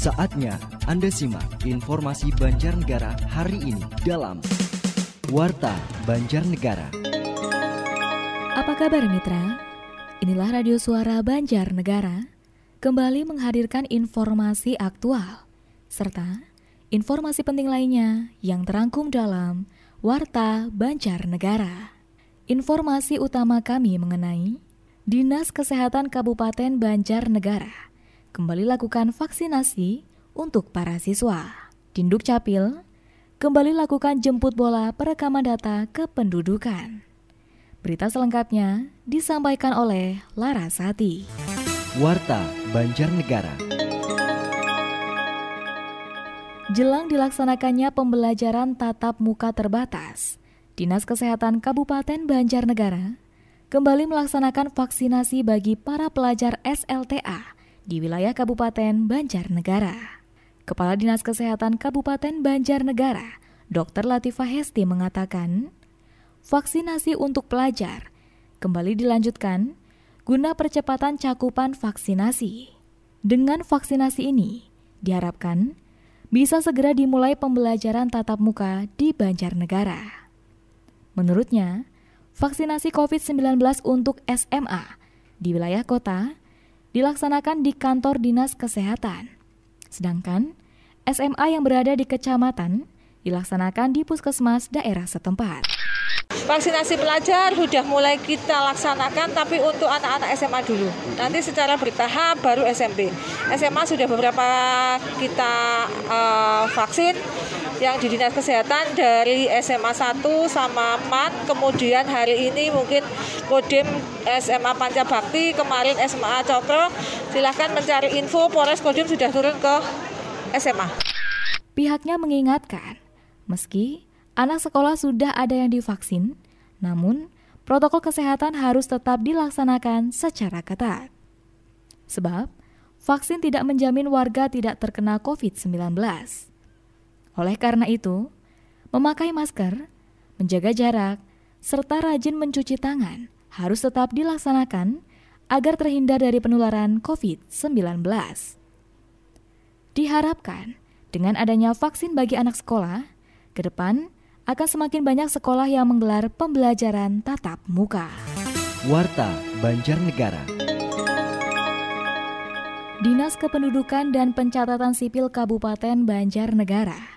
Saatnya Anda simak informasi Banjarnegara hari ini dalam Warta Banjarnegara. Apa kabar mitra? Inilah Radio Suara Banjarnegara kembali menghadirkan informasi aktual serta informasi penting lainnya yang terangkum dalam Warta Banjarnegara. Informasi utama kami mengenai Dinas Kesehatan Kabupaten Banjarnegara kembali lakukan vaksinasi untuk para siswa. Dinduk Capil kembali lakukan jemput bola perekaman data kependudukan. Berita selengkapnya disampaikan oleh Larasati. Warta Banjarnegara. Jelang dilaksanakannya pembelajaran tatap muka terbatas, Dinas Kesehatan Kabupaten Banjarnegara kembali melaksanakan vaksinasi bagi para pelajar SLTA di wilayah Kabupaten Banjarnegara. Kepala Dinas Kesehatan Kabupaten Banjarnegara, Dr. Latifah Hesti mengatakan, vaksinasi untuk pelajar kembali dilanjutkan guna percepatan cakupan vaksinasi. Dengan vaksinasi ini, diharapkan bisa segera dimulai pembelajaran tatap muka di Banjarnegara. Menurutnya, vaksinasi COVID-19 untuk SMA di wilayah kota dilaksanakan di kantor Dinas Kesehatan. Sedangkan SMA yang berada di kecamatan dilaksanakan di puskesmas daerah setempat. Vaksinasi pelajar sudah mulai kita laksanakan tapi untuk anak-anak SMA dulu. Nanti secara bertahap baru SMP. SMA sudah beberapa kita uh, vaksin yang di Dinas Kesehatan dari SMA 1 sama 4 kemudian hari ini mungkin Kodim SMA Pancabakti kemarin SMA Cokro. Silahkan mencari info Polres Kodim sudah turun ke SMA pihaknya mengingatkan meski anak sekolah sudah ada yang divaksin namun protokol kesehatan harus tetap dilaksanakan secara ketat. Sebab vaksin tidak menjamin warga tidak terkena COVID-19 oleh karena itu, memakai masker, menjaga jarak, serta rajin mencuci tangan harus tetap dilaksanakan agar terhindar dari penularan COVID-19. Diharapkan dengan adanya vaksin bagi anak sekolah, ke depan akan semakin banyak sekolah yang menggelar pembelajaran tatap muka. Warta Banjarnegara. Dinas Kependudukan dan Pencatatan Sipil Kabupaten Banjarnegara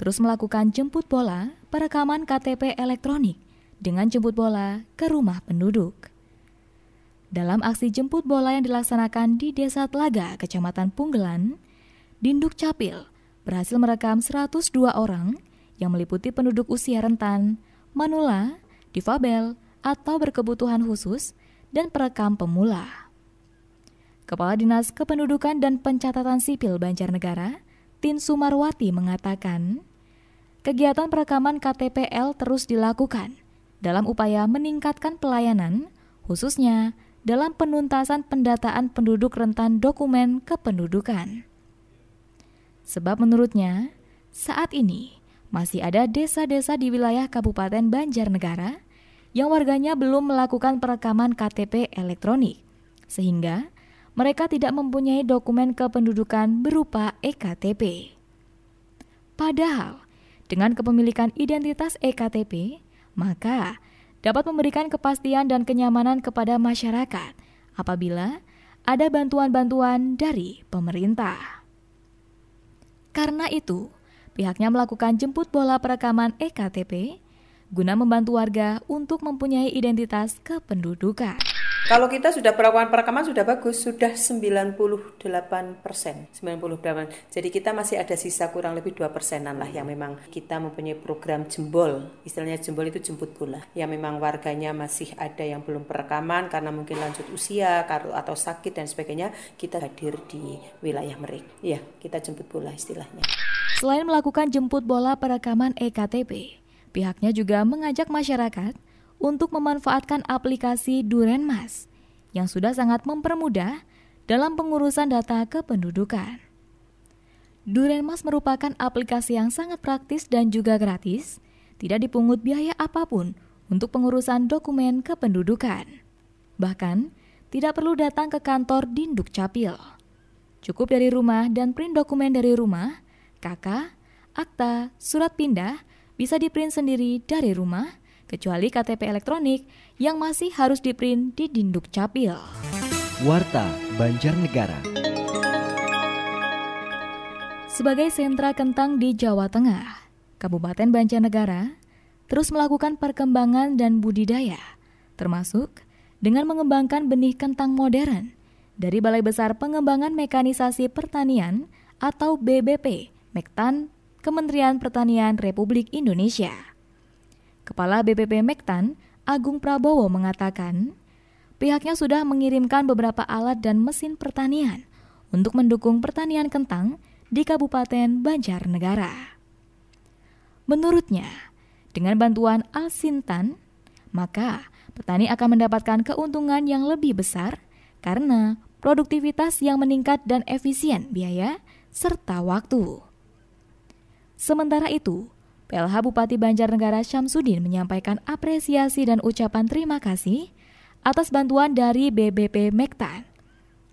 terus melakukan jemput bola perekaman KTP elektronik dengan jemput bola ke rumah penduduk. Dalam aksi jemput bola yang dilaksanakan di Desa Telaga, Kecamatan Punggelan, Dinduk Capil berhasil merekam 102 orang yang meliputi penduduk usia rentan, manula, difabel, atau berkebutuhan khusus, dan perekam pemula. Kepala Dinas Kependudukan dan Pencatatan Sipil Banjarnegara, Tin Sumarwati mengatakan, kegiatan perekaman KTPL terus dilakukan dalam upaya meningkatkan pelayanan, khususnya dalam penuntasan pendataan penduduk rentan dokumen kependudukan. Sebab menurutnya, saat ini masih ada desa-desa di wilayah Kabupaten Banjarnegara yang warganya belum melakukan perekaman KTP elektronik, sehingga mereka tidak mempunyai dokumen kependudukan berupa EKTP. Padahal, dengan kepemilikan identitas EKTP, maka dapat memberikan kepastian dan kenyamanan kepada masyarakat apabila ada bantuan-bantuan dari pemerintah. Karena itu, pihaknya melakukan jemput bola perekaman EKTP guna membantu warga untuk mempunyai identitas kependudukan. Kalau kita sudah perlakuan perekaman sudah bagus, sudah 98 persen, 98. Jadi kita masih ada sisa kurang lebih 2 persenan lah yang memang kita mempunyai program jembol, istilahnya jembol itu jemput bola, yang memang warganya masih ada yang belum perekaman karena mungkin lanjut usia atau sakit dan sebagainya, kita hadir di wilayah mereka. Ya, kita jemput bola istilahnya. Selain melakukan jemput bola perekaman EKTP, pihaknya juga mengajak masyarakat untuk memanfaatkan aplikasi Durenmas yang sudah sangat mempermudah dalam pengurusan data kependudukan. Durenmas merupakan aplikasi yang sangat praktis dan juga gratis, tidak dipungut biaya apa pun untuk pengurusan dokumen kependudukan. Bahkan, tidak perlu datang ke kantor Dinduk Capil. Cukup dari rumah dan print dokumen dari rumah, KK, akta, surat pindah bisa diprint sendiri dari rumah, kecuali KTP elektronik yang masih harus diprint di Dinduk Capil. Warta Banjarnegara Sebagai sentra kentang di Jawa Tengah, Kabupaten Banjarnegara terus melakukan perkembangan dan budidaya, termasuk dengan mengembangkan benih kentang modern dari Balai Besar Pengembangan Mekanisasi Pertanian atau BBP, Mektan, Kementerian Pertanian Republik Indonesia. Kepala BBP Mektan, Agung Prabowo mengatakan, pihaknya sudah mengirimkan beberapa alat dan mesin pertanian untuk mendukung pertanian kentang di Kabupaten Banjarnegara. Menurutnya, dengan bantuan Alsintan, maka petani akan mendapatkan keuntungan yang lebih besar karena produktivitas yang meningkat dan efisien biaya serta waktu. Sementara itu, PLH Bupati Banjarnegara Syamsuddin menyampaikan apresiasi dan ucapan terima kasih atas bantuan dari BBP Mektan.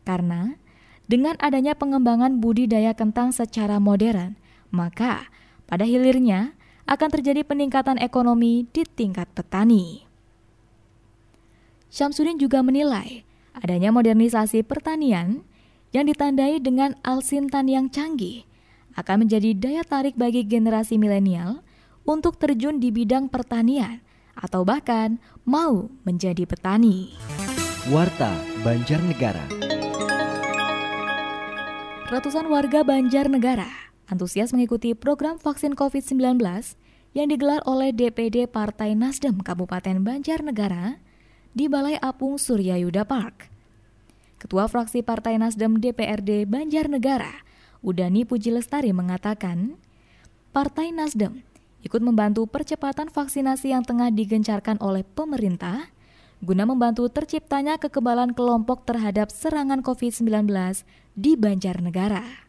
Karena dengan adanya pengembangan budidaya kentang secara modern, maka pada hilirnya akan terjadi peningkatan ekonomi di tingkat petani. Syamsuddin juga menilai adanya modernisasi pertanian yang ditandai dengan alsintan yang canggih akan menjadi daya tarik bagi generasi milenial untuk terjun di bidang pertanian atau bahkan mau menjadi petani. Warta Banjarnegara. Ratusan warga Banjarnegara antusias mengikuti program vaksin COVID-19 yang digelar oleh DPD Partai Nasdem Kabupaten Banjarnegara di Balai Apung Surya Yuda Park. Ketua fraksi Partai Nasdem DPRD Banjarnegara, Udani Puji Lestari mengatakan, Partai Nasdem ikut membantu percepatan vaksinasi yang tengah digencarkan oleh pemerintah guna membantu terciptanya kekebalan kelompok terhadap serangan COVID-19 di Banjarnegara.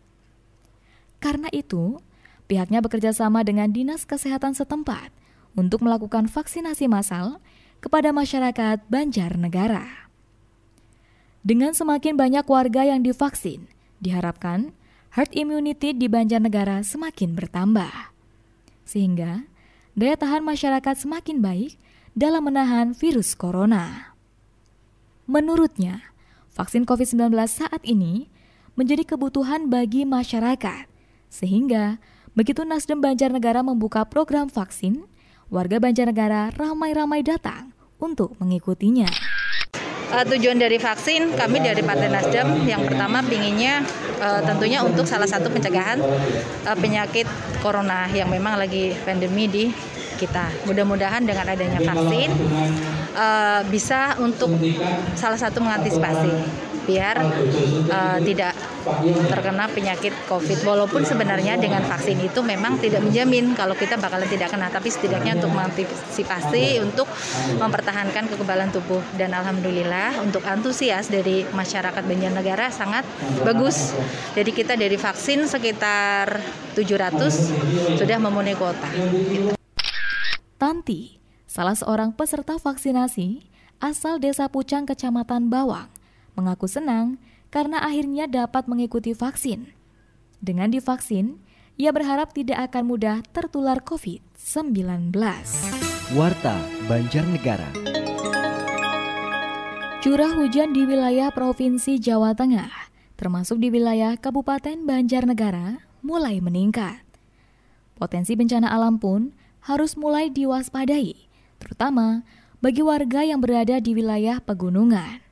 Karena itu, pihaknya bekerja sama dengan Dinas Kesehatan setempat untuk melakukan vaksinasi massal kepada masyarakat Banjarnegara. Dengan semakin banyak warga yang divaksin, diharapkan herd immunity di Banjarnegara semakin bertambah. Sehingga daya tahan masyarakat semakin baik dalam menahan virus corona. Menurutnya, vaksin COVID-19 saat ini menjadi kebutuhan bagi masyarakat. Sehingga, begitu Nasdem Banjarnegara membuka program vaksin, warga Banjarnegara ramai-ramai datang untuk mengikutinya. Uh, tujuan dari vaksin kami dari Partai Nasdem yang pertama pinginnya uh, tentunya untuk salah satu pencegahan uh, penyakit corona yang memang lagi pandemi di kita. Mudah-mudahan dengan adanya vaksin uh, bisa untuk salah satu mengantisipasi biar uh, tidak terkena penyakit COVID. Walaupun sebenarnya dengan vaksin itu memang tidak menjamin kalau kita bakalan tidak kena, tapi setidaknya untuk mengantisipasi untuk mempertahankan kekebalan tubuh. Dan alhamdulillah untuk antusias dari masyarakat Banjarnegara sangat bagus. Jadi kita dari vaksin sekitar 700 sudah memenuhi kuota. Tanti, salah seorang peserta vaksinasi asal Desa Pucang, Kecamatan Bawang, mengaku senang karena akhirnya dapat mengikuti vaksin. Dengan divaksin, ia berharap tidak akan mudah tertular COVID-19. Warta Banjarnegara Curah hujan di wilayah Provinsi Jawa Tengah, termasuk di wilayah Kabupaten Banjarnegara, mulai meningkat. Potensi bencana alam pun harus mulai diwaspadai, terutama bagi warga yang berada di wilayah pegunungan.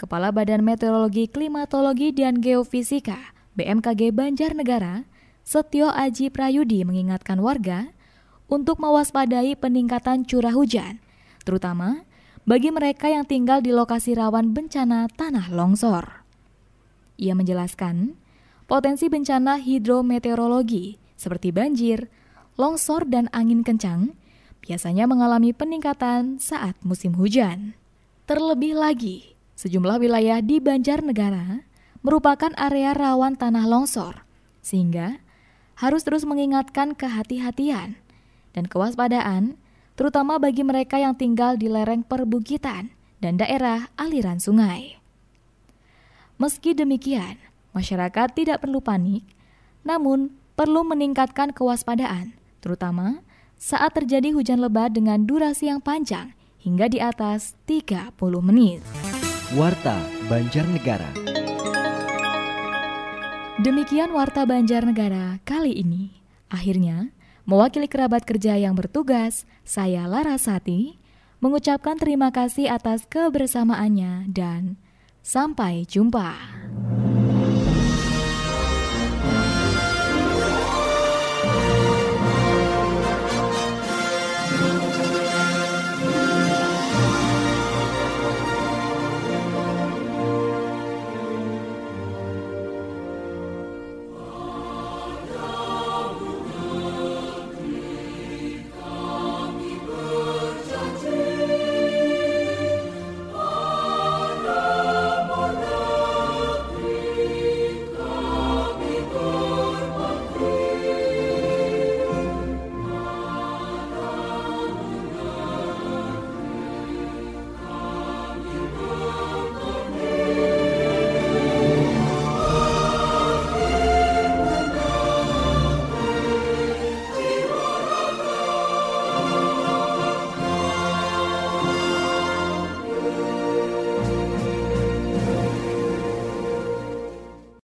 Kepala Badan Meteorologi, Klimatologi, dan Geofisika BMKG Banjarnegara, Setio Aji Prayudi mengingatkan warga untuk mewaspadai peningkatan curah hujan, terutama bagi mereka yang tinggal di lokasi rawan bencana tanah longsor. Ia menjelaskan, potensi bencana hidrometeorologi seperti banjir, longsor, dan angin kencang biasanya mengalami peningkatan saat musim hujan. Terlebih lagi, Sejumlah wilayah di Banjarnegara merupakan area rawan tanah longsor, sehingga harus terus mengingatkan kehati-hatian dan kewaspadaan, terutama bagi mereka yang tinggal di lereng perbukitan dan daerah aliran sungai. Meski demikian, Masyarakat tidak perlu panik, namun perlu meningkatkan kewaspadaan, terutama saat terjadi hujan lebat dengan durasi yang panjang hingga di atas 30 menit. Warta Banjarnegara. Demikian Warta Banjarnegara kali ini. Akhirnya, mewakili kerabat kerja yang bertugas, saya Larasati mengucapkan terima kasih atas kebersamaannya dan sampai jumpa.